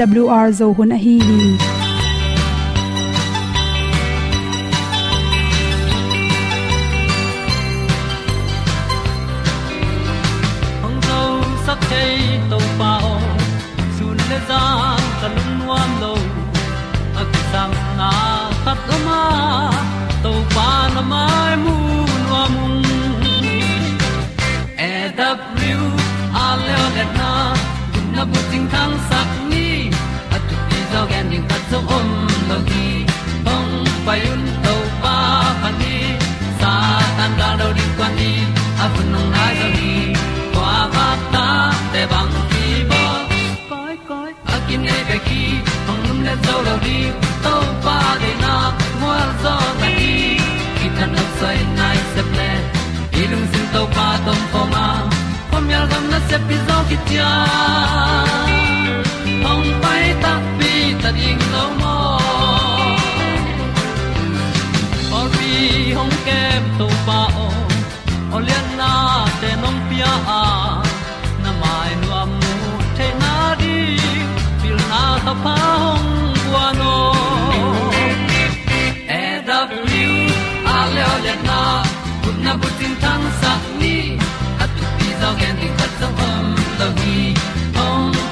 awr zo hun a hi hi hong zo sak chei to pao sun le za tan nuam lo a ki sam na khat o ma to pa na mai mu nuam e da a le na gun na bu ting tang di to pa de na mo zo ta ni ki ta no sai nai se ple ilung sin to pa tom pa ma pom yal gam na se pi zo ki tia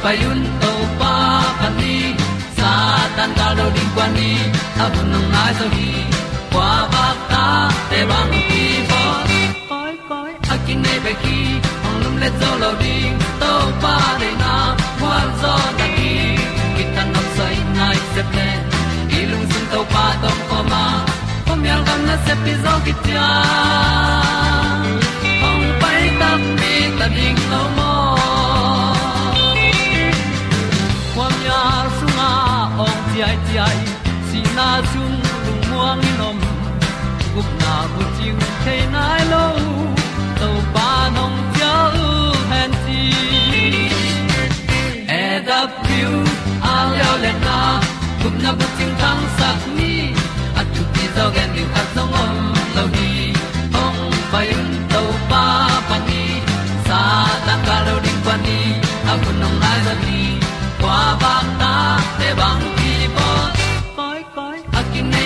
payun to pa pan ni sa tan ga lo ding kwan ni. A bu nang mai so hi kwa ba ta te bang ki bo koi koi a kin nei be ki hong lum le zo lo ding to pa de na kwa zo ta ki ki tan nam sai nai se ple lung sun to pa tom ko ma. Ko mi al gam na se pi zo ki tia ong pai ta mi ta ding lo mo ai ti ai. Si na chung lu muang in om gup na bu chiu the nai lo to pa nong pia u han ti e da piu a leo le na gup na bu chiu tang sat ni at tu ti zo gen ni at song om lo ni ong pai un to pa pa ni sa ta ka lo ding pa ni. A bu nong lai za ni. Qua bang ta te bang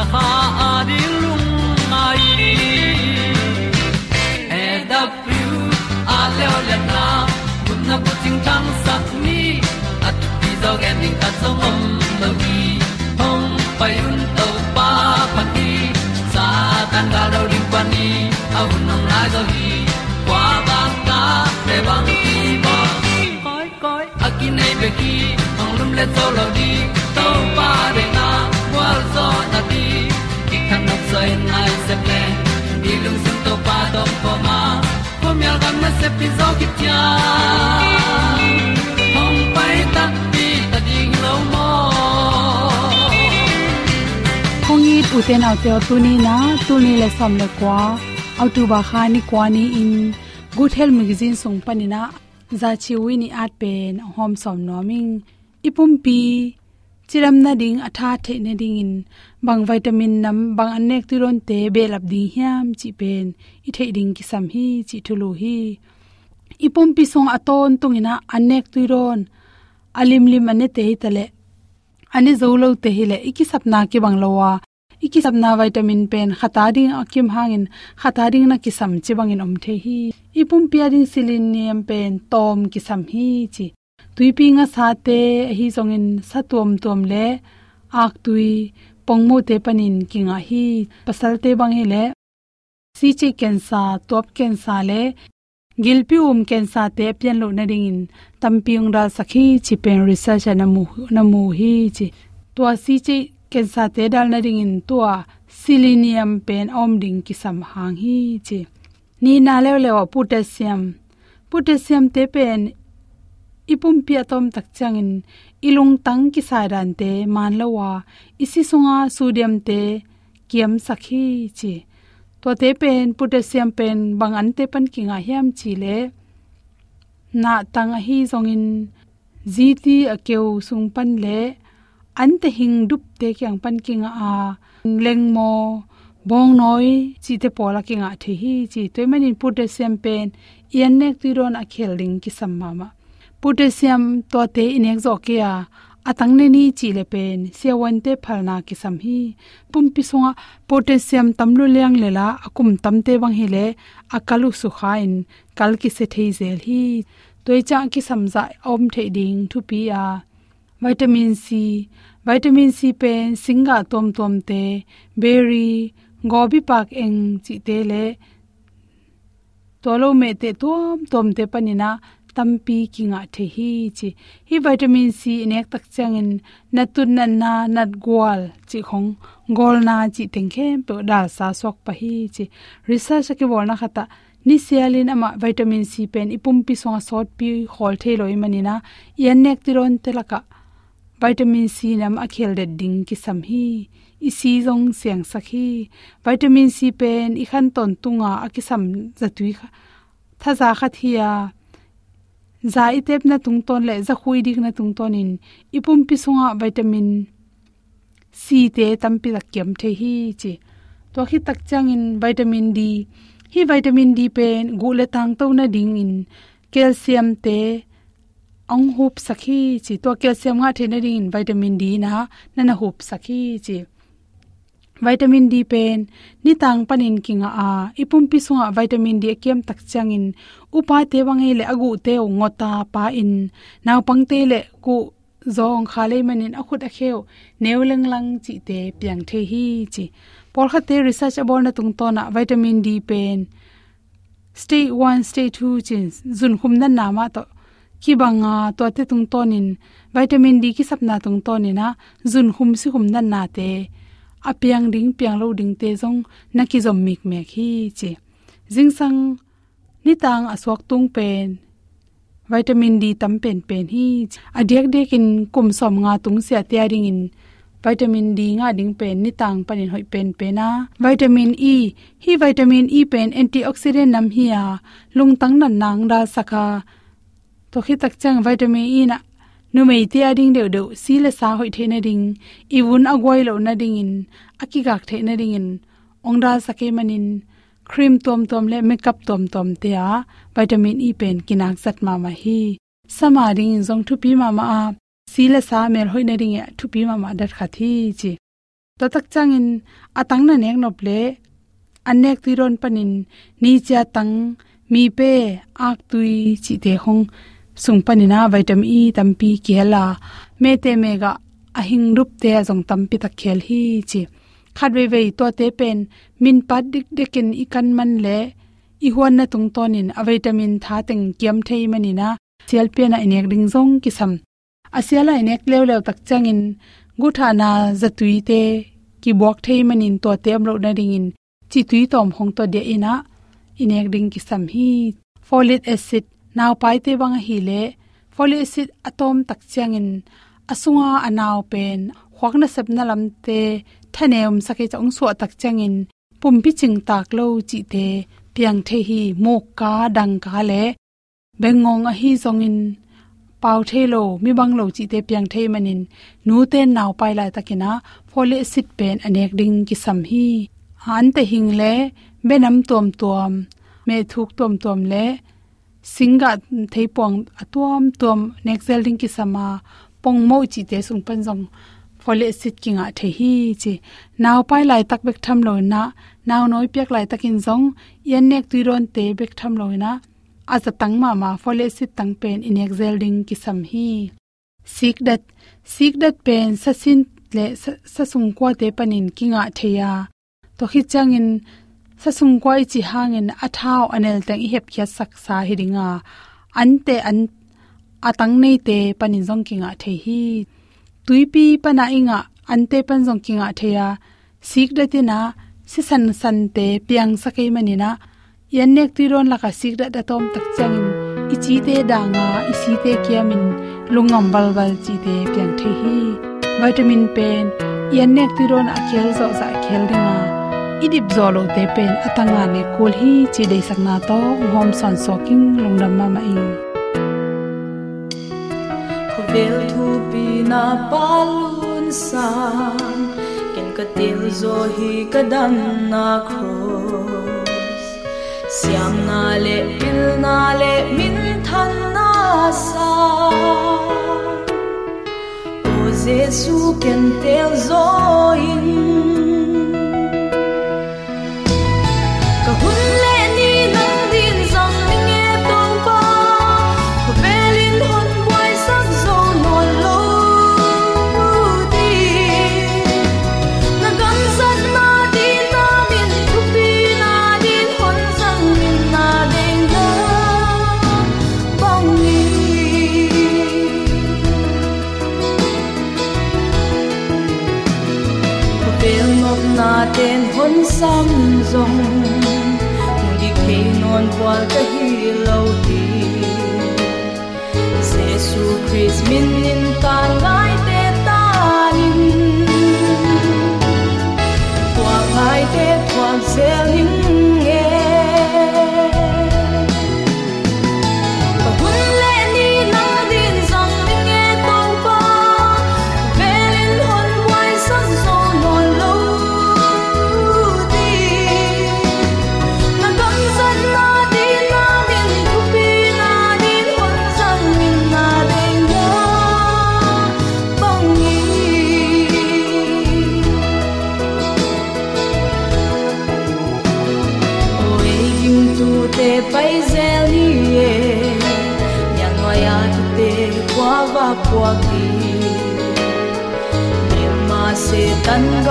na ha adilum mai and up you a le o na kun na tang sat ni at ti dog gen ning ta som om lo gi hom pai un to pa pa ti sa tan ga do ri pa ni au nong lai do gi kwa ba ta te bang ti ba koi koi akine be ki ong lum le to lo di to pa de nai se ple ni lung sun to pa do pa ma po mi al gam na se pi zo ki tia hong pai ta pi ta ding lo mo kong i u ten au te tu ni na, tu ni le som le kwa au ba kha ni kwa ni in. Good health magazine song panina za chi wi ni at pen hom som noming ipum pi chiram na ding, atha the ne ding in. Bang vitamin nam, bang anek ti ron te, be lap ding hiam, chi pen. I the ding ki sam hi, chi thulu hi. Ipum pi song aton tungina anek tu ron. Alim lim ane te hi tale ani zolo te hi le. Iki sapna ki banglowa iki sapna vitamin pen. Khata ding akim hangin khata ding na ki sam chi bangin om the hi. Ipum pia ding selenium pen. Tom ki sam hi, chi tuipi nga sa te hi zongin satom tom le ak tui pongmo te panin kinga hi pasal te bang hi le si che kensa top kensa le gilpi um kensa te pian lo na ring in tampiung ra sakhi chi pen research na mu na mu hi chi to si che kensa te dal na ring in to selenium pen om ding ki sam hang hi chi ni na le le potassium potassium te pen ipum pi atom tak changin ilung tang ki sairan te man lawa isi sunga sodium te kiam sakhi chi. To te pen, potassium pen bang an te pan kinga hiam chi le. Na tang hi zongin ziti akeu sung pan le. An te hing dup te kyang pan kinga a leng mo bong noi chi te pola kinga the hi chi. Toy manin potassium pen yan nek ti ron a khel ding ki samma ma potassium to te inek zo kia atang ne ni chi le pen. Se wan te phalna ki sam hi. Pum pi songa, potassium tamlu leng le la, akum tam te bang hi le, akalu su khain. Kal ki se thei zel hi. Toi cha ki samza om thei ding thu pi ya. Vitamin c. Vitamin c pen, singa tom tom te. Berry gobi pak eng chi te le. Tolo me te tom tom te panina tampi kinga the hi chi hi vitamin c inek tak changin natun na na nat gwal chi khong gol na chi tengkhe pe dal sa sok pa hi chi research ke bolna khata ni sialin ama vitamin c pen ipum pi so sot pi hol the loi manina yan nek tiron telaka vitamin c nam akhel de ding ki sam hi isi jong siang sakhi vitamin c pen i khan ton tunga akisam zatui kha thaza khathia za itep na tung ton le za khui dik na tung ton in. Ipum pi sunga vitamin c te tampi la kem the hi chi. To khi tak chang in vitamin d. Hi vitamin d pen, gu le tang to na ding in. Calcium te ong hup sakhi chi. To calcium nga the na ding in vitamin d na na na hup sakhi chi vitamin d pen ni tang panin kinga a, ipum pi sunga vitamin d kem tak changin, upa te wange le agu te ngota pa in. Naw pang te le ku zong khale manin akhut a kheu neulang lang chi te piang the hi chi. Por kha te research abol na tung to na vitamin d pen. Stage 1 stage 2 chin zun khum na na ma to ki banga to te tung tonin vitamin d ki sapna tung tonina zun khum si khum na na te apiang ding, piang lo ding te zong, na ki zom mik me khi che. Jing sang, ni tang aswak tung pen, vitamin d tam pen pen hi adiak dek in kum som nga tung se tia ring in vitamin d nga ding pen, ni tang panin hoi pen pe na vitamin e hi vitamin e pen antioxidant nam hi a. Lung tang nan nang da saka. To khi tak chang vitamin e na nu mei te ading deu deu si le sa hoi the na ding i wun agoi lo na ding in aki gak the na ding in. Ongda sake manin cream tom tom le makeup tom tom te a vitamin e pen kinak sat ma ma hi. Sama ding zong thu pi ma ma a si le sa mel hoi na ding e thu pi ma ma dat kha thi chi. To tak chang in atang na nek nop le anek ti ron panin ni cha tang, mi pe ak tui chi te hong sungpanina vitamin e tampi kela me te mega ahing rup te jong tampi ta khel hi chi. Khat ve to te pen, min pat dik dekin ikan man le. I huan na tung tonin, a vitamin tha teng kiam thei manina. Sel pe na inek ding zong kisam. Asiala inek lew lew tak changin. Guthana zatui te ki bok thei manin to te amlo na ding in chi tui tom hong to de ina. Inek ding kisam hi. Folic acid naw pai te wang hi le folic acid atom tak changin asunga anaw pen khwakna sapna lamte thaneum sake chong so tak changin pumpi ching tak lo chi te piang the hi mok ka dang ka le bengong a hi zongin pau the lo mi bang lo chi te piang the manin nu te naw pai la takina folic acid pen anek ding ki sam hi. Han te hing le benam tom tom me thuk tom tom le singa theipong atuam, tuam, nexel ding ki sama pong mo chi te sung pan jong acid sit, kinga the hi chi. Naw pai, lai, tak, bek, tham lo na. Naw noi pek lai takin jong yan nek tu ron, te, bek, tham lo na. Aza tang, ma ma folic acid tang, pen, in exel ding ki sam hi. Sik dat sik dat, pen, sa sin, le, sa sung kwa, te panin kinga theya to hi changin sa sung kwai chi hangin athao anel tang i hep khia sak sa hiringa ante an atang nei te panin jong kinga the hi. Tuipi pana inga ante pan jong kinga theya sik da tina si san san te piang sakai manina yan nek ti ron laka sik da da tom tak changin ichi te danga isi te kiamin lungam bal bal chi te piang the hi. Vitamin pen, yan nek ti ron akhel zo za khel dinga idip zolo te pen atanga ne kol hi chi dei sakna to hom son soking lungdam ma mai vel thu pi na palun sa ken ka til zo hi ka dan na cross. Siam na le pil na le min than na sa. O jesu ken tel zo in. Hôn sam rong đi non hi đi Christ min ta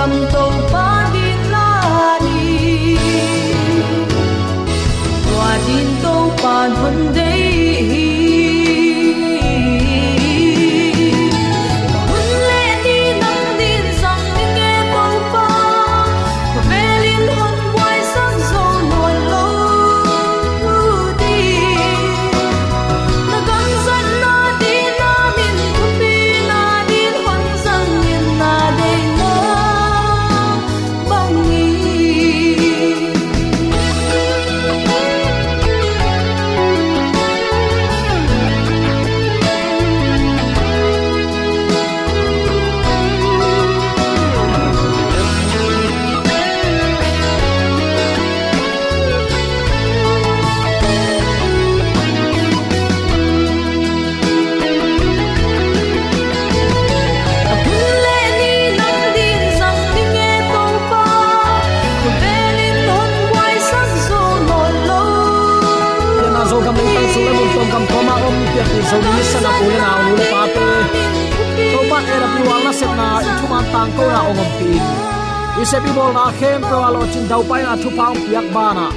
tan sepi bol na khem pro alo chin dau pai na thu paung piak bana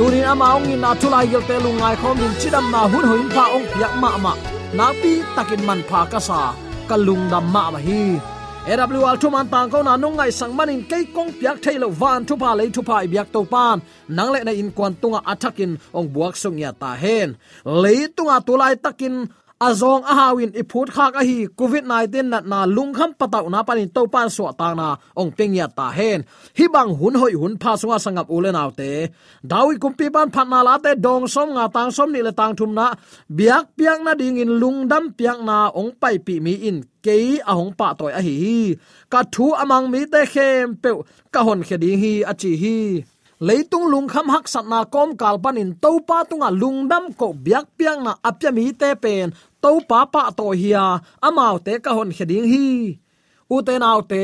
tunin ama ong in na thulai gel te lungai khom din chidam na hun hoin pha ong piak ma ma. Na pi takin man pha ka sa. Kalung dam ma ma hi. AWL thu man tang ko na nung ngai sang manin kei kong piak thailo van thu pa le thu pa biak to pan. Nang le na in kwan tunga athakin ong buak sung ya ta hen. Le tunga tulai takin azong a hawin i phut khak a hi covid 19 na na lungkham pataw na panin to pan so ta na ong peng ya ta hen. Hi bang hun hoi hun pha sunga sangap ulen autte. Dawi kumpi ban phan na la te dong som nga tang som ni le tang thum na. Biak piang na ding in lungdam piang na ong pai pi mi in ke a hong pa toy a hi. Ka thu amang mi te khem pe ka hon khedi hi a chi hi. Leitung lung kham hak sat na kom kal panin to pa tunga lungdam ko biak piang na apya mi te pen to pa pa to hiya amao te ka hon kheding hi. U te nau te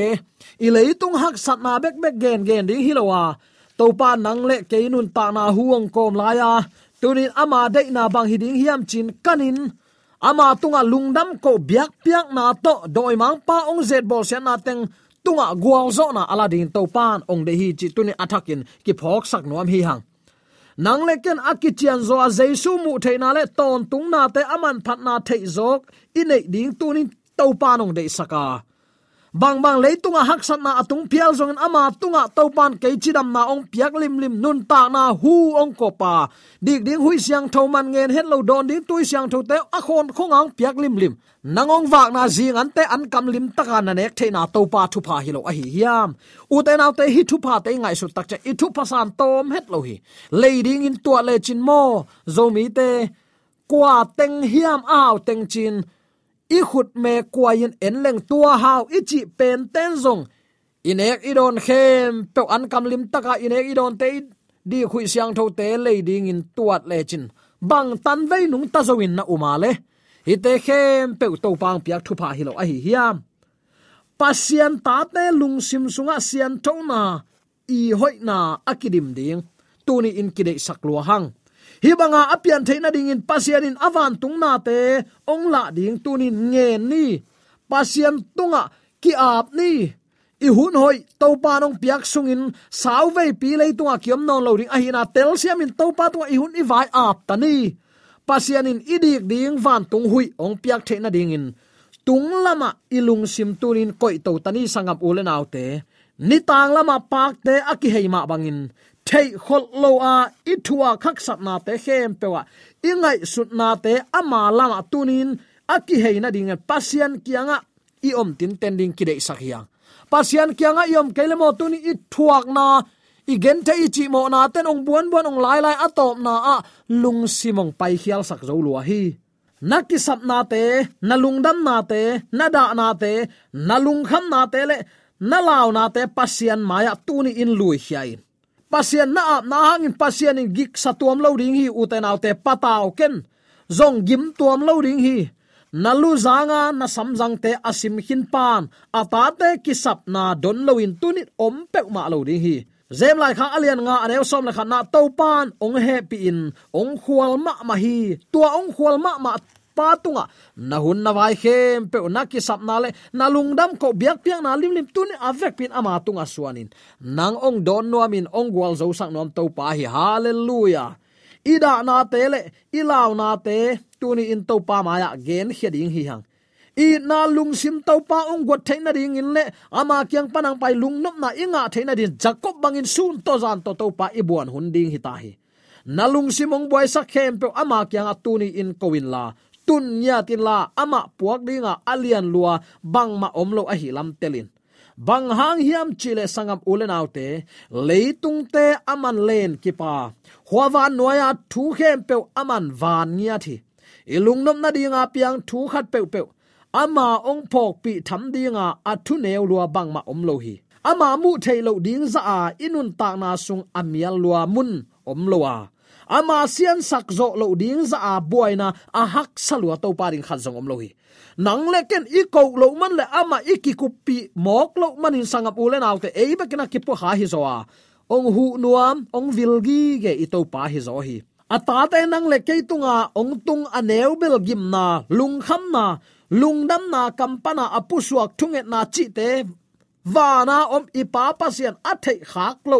i leitung hak sat na bek bek gen gen ding hilowa à. to pa nang le ke nun ta na huang kom la ya à. tunin ama de na bang hiding hiam chin kanin ama tunga à lungdam ko biak piak na to doi mang pa ong zet bol sen na teng. Tunga gwal zo na aladin to pan ong de hi chi tuni athakin ki phok sak nuam hi hang nang leken akichian zo a jesu mu theina le ton tung na te aman phat na thei zok. Inei ding tunin topa nong de saka bang bang leitunga haksat na atung pial zong ama tunga topan chi chidam na ong piak lim lim nun ta na hu ong kopa dik ding hui siang tho man ngen het lo don ding tui siang tho te a khon khong piak lim lim. Nangong wak na zing an te an kam lim taka na nek the na to pa thu pa hi lo a hi hiam. U te nau te hi thu pa te ngai su tak cha i thu pa san tom het lo hi. Leading in tua le chin mo. Zo mi te, kwa teng hiam aw teng chin i khut me kwain en leng tua hao, i chi pen ten zong. Inek idon khem, pe an kam lim taka inek idon te di khui siang tho te leading in tuat le chin. Bang tan vei nung ta zawin na uma le. Ite khem, pe to pang piak thu pa hi lo a hi hiam. Pasian ta te lung sim sunga sian na, i hoi na akidim ding. Tuni in kide saklua hang hibanga apian theina ding in pasian in avan tungna te ongla ding tunin nge ni. Pasian tunga ki ap ni. I hun hoi to pa nong piak sungin sau ve pi le tunga kiom non lo ring ahina tel siam in to pa tunga i hun i vai ap tani pasian in idik ding van tung hui ong piak theina ding in. Tung lama ilung sim tunin koi to tani sangam ulen autte ni tang lama pak te aki heima bangin thei khol lo a ithua khak sat na te hem pewa ingai sut na te ama lama tunin aki heina ding e pasian kianga, i om tin tending kidei sakhiang pasian kianga i om kelemo tuni, i thuak na gen te ichi mo na, ten ong buan buan ong lai lai atop na, a lung simong pai khial sak zo lua hi. Na ki sap na te, na lung dam na te, na da na te, na lung kham na te le, na law na te pasian maya tuni in lui hiain pasien na ap na hangin pasien in gik satuam lo ding hi uten autte pataw ken zong gim tuam lo ding hi. Nalu zanga na samjang te asim hin pan ata te kisap na don lo in tunit om pek ma lo ding hi. Zem lai kha alian nga anew som la khana to pan ong he pi in. Ong khwal ma ma hi. Tua ong khwal ma ma pa tunga na hun na vai khem pe na ki sap na le, na lungdam ko biak piang na lim lim tun avek pin ama tunga suanin. Nang ong don nuamin ong gwal zo sang nom to pa hi. Hallelujah. Ida na te le ilaw na te, tuni in to pa maya gen heding hi hang. I na lung sim to pa ong got theina ring in le, ama kyang panang pai lung nop na inga theina din jacob bangin sun to zan to to pa ibuan hun ding hi ta hi. Nalung simong boy sa kempo ama kyang atuni in kowin la tun nya tin la, ama puak dinga alian lua, bang ma omlo a hi lam telin. Bang hang hiam chile sangam ulen autte leitung te aman len kipa. Huawan noya thu khem pe aman van nya thi. Ilung nom na dinga piang thu khat pe pe ama ong phok pi tham dinga athu neu lua bang ma omlo hi. Ama mu thei lo ding za a, inun ta na sung amial lua mun omloa lo ama sian sak zo lo ding za a buaina a hak salua to paring khat zong om lo hi nang le ken i ko lo man le ama i ki kupi mok lo man in sangap ule naw te e ba kena ki po ha hi zo a. Ong hu nuam, ong vilgi ge i to pa hi zo hi. Ata te nang le ke tunga, ong tung aneu bel gim na, lung kham na, lung dam na kampana apusuak thunget na chi te wana om ipa pasian athei khak lo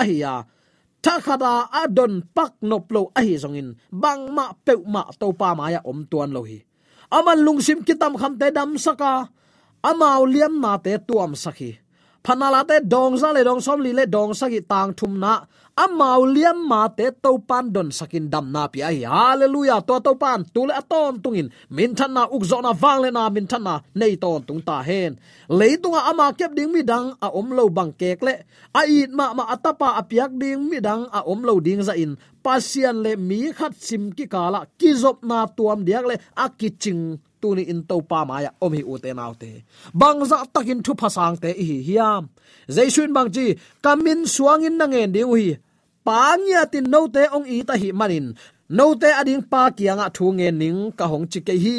ahia takhada adon pak noplo ahi zongin. Bang ma pe ma to pa ma ya om tuan lohi aman lungsim kitam kham te dam saka. Amau liam na te tuam sakhi phanala te dong za le dong som li le dong saki tang thum na. Amau liam ma te to pan don sakin dam na pi ai hallelujah. To to pan tu le aton tungin min than na, uk zo na wang le na, min than na, nei ton tung ta hen. Le tunga ama kep ding mi dang, a om lo bang kek le. A it ma ma atapa apiak ding mi dang, a om lo ding za in. Pasian le mi khat sim ki kala, ki zop na tuam diak le, a ki ching tu ni in to pa maya omi u te nau te. Bang za takin thu phasang te hi hiam. Jaisun bang chi kamin suangin na ngen ding hi. Pangya tin no te ong i ta hi manin. No te ading pa kianga thu nge ning ka hong chi ke hi.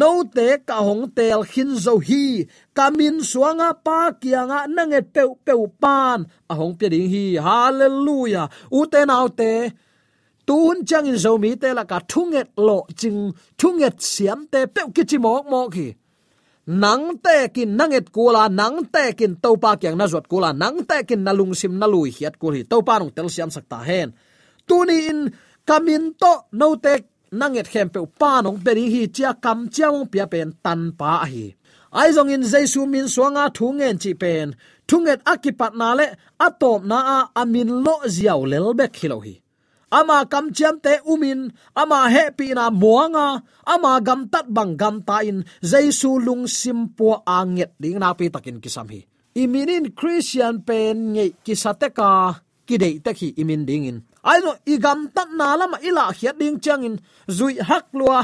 No te ka hong tel hin zo hi. Kamin suanga pa kianga nange pe pe pan. A hong pe ding hi. Hallelujah. U te nau te tun chang in zo mi te la ka thunget lo ching thunget siam te pe ki chi mok mo ki nang te kin nanget kula nang te kin tàu pa kyang na zot kula nang te kin na lung sim na lui hiat kul hi tàu pa nong tel siam sakta hen tuni in kamin to no te nanget khem pe pa nong pe hi chia kam mong pia pen tan pa hi ai zong in jaisu min suanga thu ngen chi pen thunget akipat na le atop na a amin lo ziaw lel bek hilo hi ama kam chiam te umin, ama happy na muanga, ama gam tat bang gam ta in jaisu lung sim po anget ding na pi takin kisam hi. Iminin christian pen nge kisate ka kidei te hi imin ding in. Ai no igam tat na lama ila hiat ding chang in. Zui hak lua.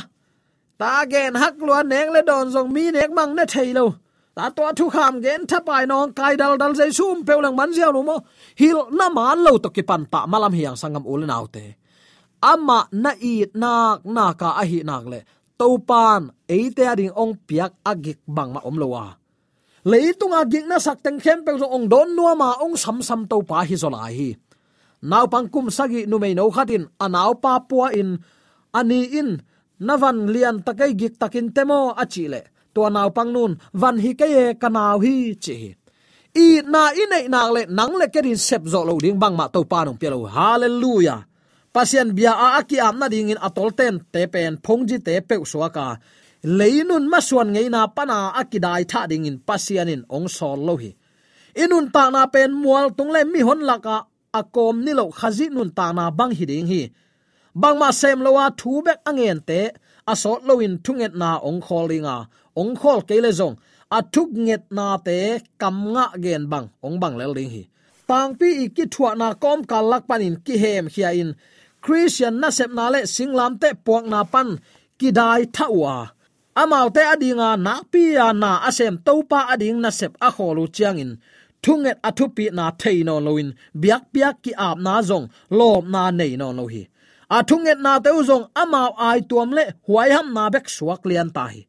Ta gen hak lua neng le don jong mi nek mang na thailo ta to thu kham gen tha pai nong kai dal dal zai sum pe lang man zia no mo. Hil na man lo to ki pan ta malam hiang sangam ul naw te. Ama na i nak na ka a hi nak le. To pan e te ding ong piak agik bang ma om lowa leitung agik na sak teng khem pe zo ong don nuwa ma ong sam sam to pa hi zo lai hi. Naw pang kum sagi nu mei no khatin anaw pa puwa in ani in navan lian takai gik takin temo achi tua to naw pang nun van hi ke kanaw hi chi i na i nei na le nang le kerin sep zo lo ding bang ma to pa nong pelo hallelujah. Pasien bia a aki am na ding in atol ten, te pen phongji te pe suaka leinun masuan ngei na pana akidai tha ding in pasian in ong sol lo hi inun ta na pen mual tung le mi hon laka akom ni lo khazi nun ta na bang hi ding hi bang ma sem lo wa thu bek angen te asot lo in thunget na ong kholinga ong khol ke zong. Athuk nget na te kam nga gen bang ong bang lel ding hi tang pi iki thua na kom kal lak panin ki hem hia in. Christian na sep na le singlam te puak na pan ki dai thawa amau te adinga na pi ya na asem topa ading na sep a kholu chiang in. Thunget athupi na theino loin biak biak ki ap na zong. Lom na nei no lo hi. Athunget na teu zong. Amau ai tuam le huai ham na bek suak lian ta hi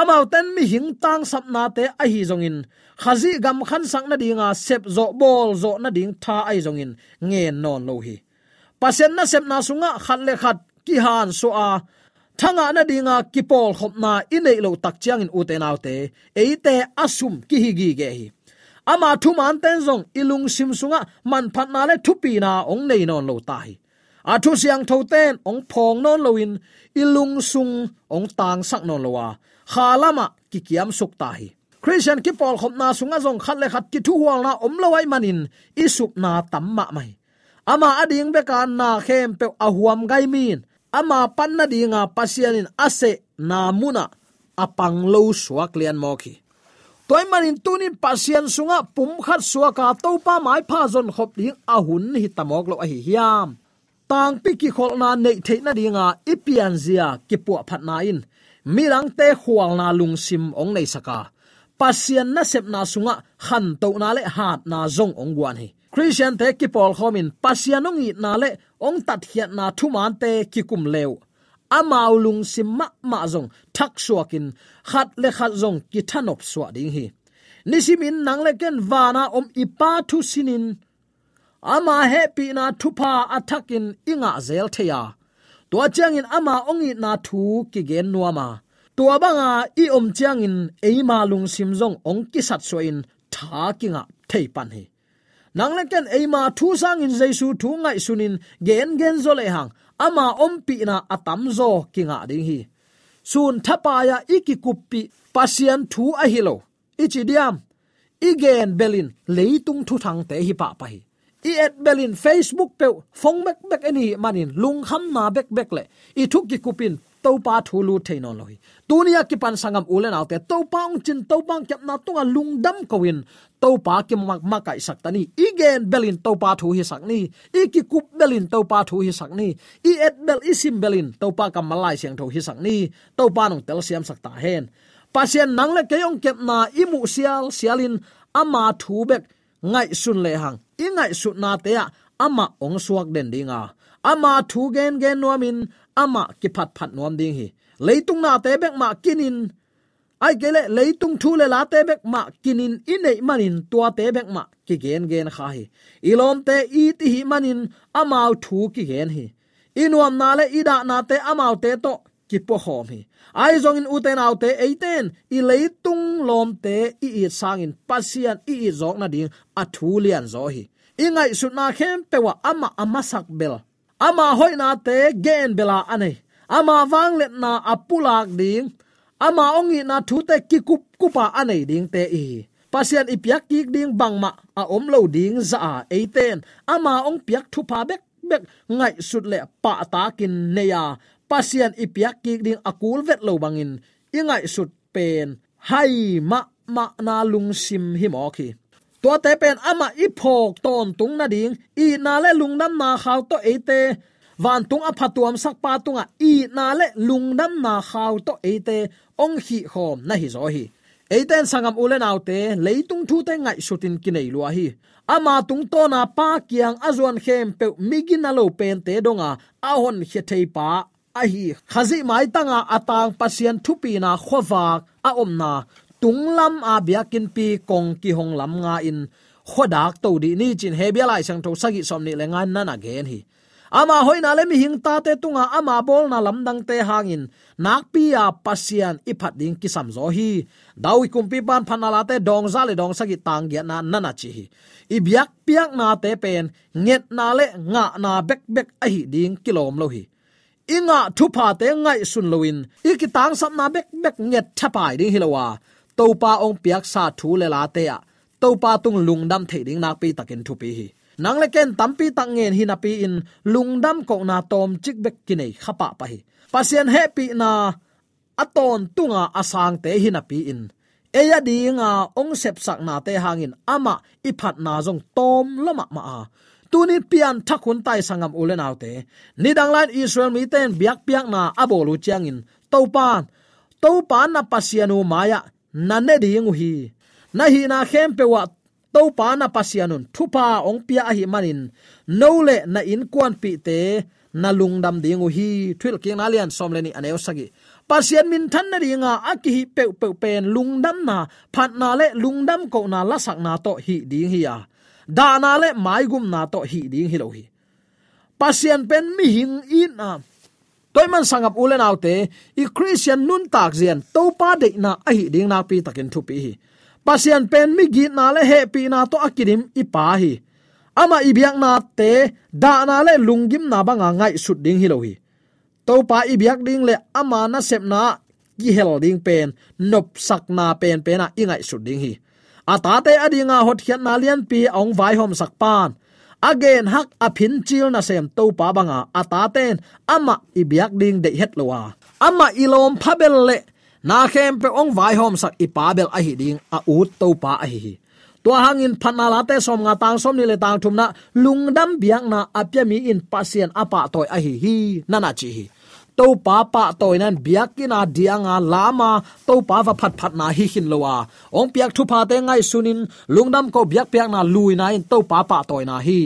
amau ten mi hing tang sap na te a hi zong in. Khazi gam khan sang na dinga, sep zo, bol zo na ding tha ai zong in. Nge non lo hi. Pasen na sep na sunga, khat le khat, ki han so a. Thanga na dinga kipol khopna inei lo tak chiang in uten autte eite asum ki hi gi ge hi. Ama thu man ten zong ilung sim sunga, man phat na le thupi na, ong nei non lo tai a thu siang tho ten, ong phong non loin ilung sung, ong tang sak non lowa khalama, ki kiam sukta tai christian ki pol khop na sunga jong khat le khat ki thu hual na om lawai manin isup na tamma mai. Ama ading be kan na khem pe ahuam gai min. Ama panna dinga pasianin ase namuna apang lo suak lian moki toy manin tunin pasian sunga pum khat suaka to pa mai pha zon khop ding ahun hi tamok lo a hi hiam. Tang pi ki khol na nei the na dinga ipian zia ki pu phat na in mirang te khwal na lung sim ong nei saka. Pasian na sep na sunga, khan to na le hat na zong ong wan hi. Christian te ki pol khomin pasianong i na le ong tat hiat na thu man te ki kum lew amaw lung sim ma ma zong, thak suakin khat le khat zong ki thanop suwa ding hi. Nisimin nang le ken wana om ipa thu sinin. Ama happy na thupa athakin inga zel theya tua chiang in ama ongi na thu ki gen nuama. Tua banga i om changin eima lung sim jong ong ki sat so in tha kinga thei pan hi nang leken eima thu sang in jesu thu ngai sunin gen gen zo le hang, ama ompi na atam zo kinga ding hi. Sun thapa ya iki kuppi pasian thu a hilo ichi diam igen belin leitung thu thang te hi pa pa hi i et belin facebook pe phong bek bek ani manin, lung kham na bek bek le. I thuk ki kupin to pa thulu theino loi. Tunia ki pan sangam ulen autte to pa ong chin to pa kyap na tunga lung dam kowin to pa ki mak makai saktani igen belin to pa thu hi sakni i ki kup belin to pa thu hi sakni i et bel isim belin to pa kam malai siang tho hi sakni to pa nong tel siam sakta hen. Pasien nang le ke kep na imu sial sialin, ama thu bek ngai sun le hang ingai ngai su na te ama ong suak den dinga ama thu gen gen nuamin ama ki phat phat nuam ding hi. Leitung na te bek ma kinin. Ai gele leitung thu le la te bek ma kinin, inei manin tua te bek ma ki gen gen kha hi. Ilom te i ti hi manin amau thu ki gen hi. Inuam na le ida na te amau te to ki po hom hi ai zong in uten au te eiten i leitung lom te i i sang in pasian i i zok na ding a thu zo hi ingai sut na khem pewa ama ama sak bel ama hoina te gen bela ane ama wang let na apulak ding ama ongi na thu te ki kup, kupa ane ding te i pasian ipiak ki ding bangma a om lo ding za a eiten ama ong piak thu pa bek bek ngai sut le pa ta kin neya pasian ipiak ki ding akul vet lo bangin, ingai sut pen, hai ma ma na lung sim hi mo khi to te pen ama i phok ton tung na ding, i na le lung nam na khaw to ate van tung a phatuam sak pa tunga, i na le lung nam na khaw to ate ong hi khom na hi zo hi. Eiten sangam ulen autte leitung thu te ngai sutin kinai lua hi. Ama tung to na pa kiang azuan khem pe migin alo pen te donga ahon he thei pa a hi, khazi mai tanga atang pasien thupi na khowak a omna tunglam a biakin pi kong ki hong lam nga in. Khodak to di ni chin hebia lai sang to sagi somni le ngan nan again hi. Ama hoina le mi hing ta te tunga, ama bol na lamdang te hangin nak pia pasian iphat ding ki sam zo hi. Dawi kumpi ban phanala te dong za le dong sagi tang ge na nana chi hi. I biak piak na te pen, nget na le nga na bek bek a hi ding kilom lo hi inga thu pha te ngai sun loin ikitang sam na bek bek nget thapai ding hilowa to pa ong piak sa thu le la te a. To pa tung lungdam the ding nak pi takin thu pi hi. Nang le ken tampi tak ngen hi na pi in. Lungdam ko na tom chik bek kinai khapa pa hi. Pasien happy na aton tunga asang te hi na pi in. Eya dinga ong sep sak na te hangin ama iphat na jong tom lama ma a tunin pian thakun tai sangam ulen autte. Nidang lan israel mi ten biak piak na abolu chiangin. Topan topan na pasianu maya. Nanne dingu hi. Na hi na khem pe wa. To na pasianun. Thupa ong pia hi manin. Nole na in kwan pi te. Na lungdam dingu hi. Thil king na lian som leni aneu sagi. Pasian min than na ringa aki hi pe pe pen lungdam na. Phat na le lungdam ko na lasak na to hi ding hi ya da na le mai gum na to hi ding hi lo hi. Pasien pen mi hing in na toy man sangap ulen autte i christian nun tak zian to pa de na a hi ding na pi takin thu pi hi. Pasien pen mi gi na le he pi na to akirim i pa hi. Ama ibyak na te da na le lungim na banga ngai sut ding hi lo hi. To pa ibyak ding le ama na sep na gi hel ding pen, nop sak na pen pen na ingai sut ding hi ata te adinga hot hian na lian pi ong vai hom sak pan. Again, hak a phin chil na sem to pa banga ata ten ama ibyak ding de het lowa. Ama ilom phabel le. Na khem pe ong vai hom sak ipabel a hi ding, a ut to pa a hi tua hangin phanna la te som nga tang som ni le tang thum na lungdam biak na apya mi in pasien apa toy a hi hi nana chi hi to pa pa toy nan biak kina dianga lama to pa va phat phat na hi hin lowa ong piak thu pa te ngai sunin lungdam ko biak piak na lui na in to pa pa toy na hi.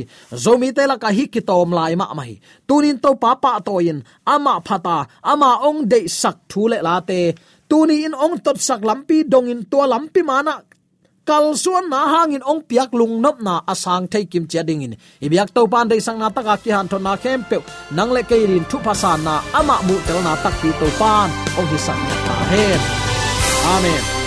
Zomi te la ka hi ki tom lai ma mai tunin to pa pa toyin ama phata ama ong de sak thu le la te. Tuni in ong tot sak lampi dongin to lampi mana kal suan na hangin ong piak lung nop na asang thei kim chia ding in. Ibyak to pan dei sang na taka ki han thon na khem pe nang le kei rin thu phasa na ama mu tel na tak pi to pan. Ong hi sang ta hen. Amen.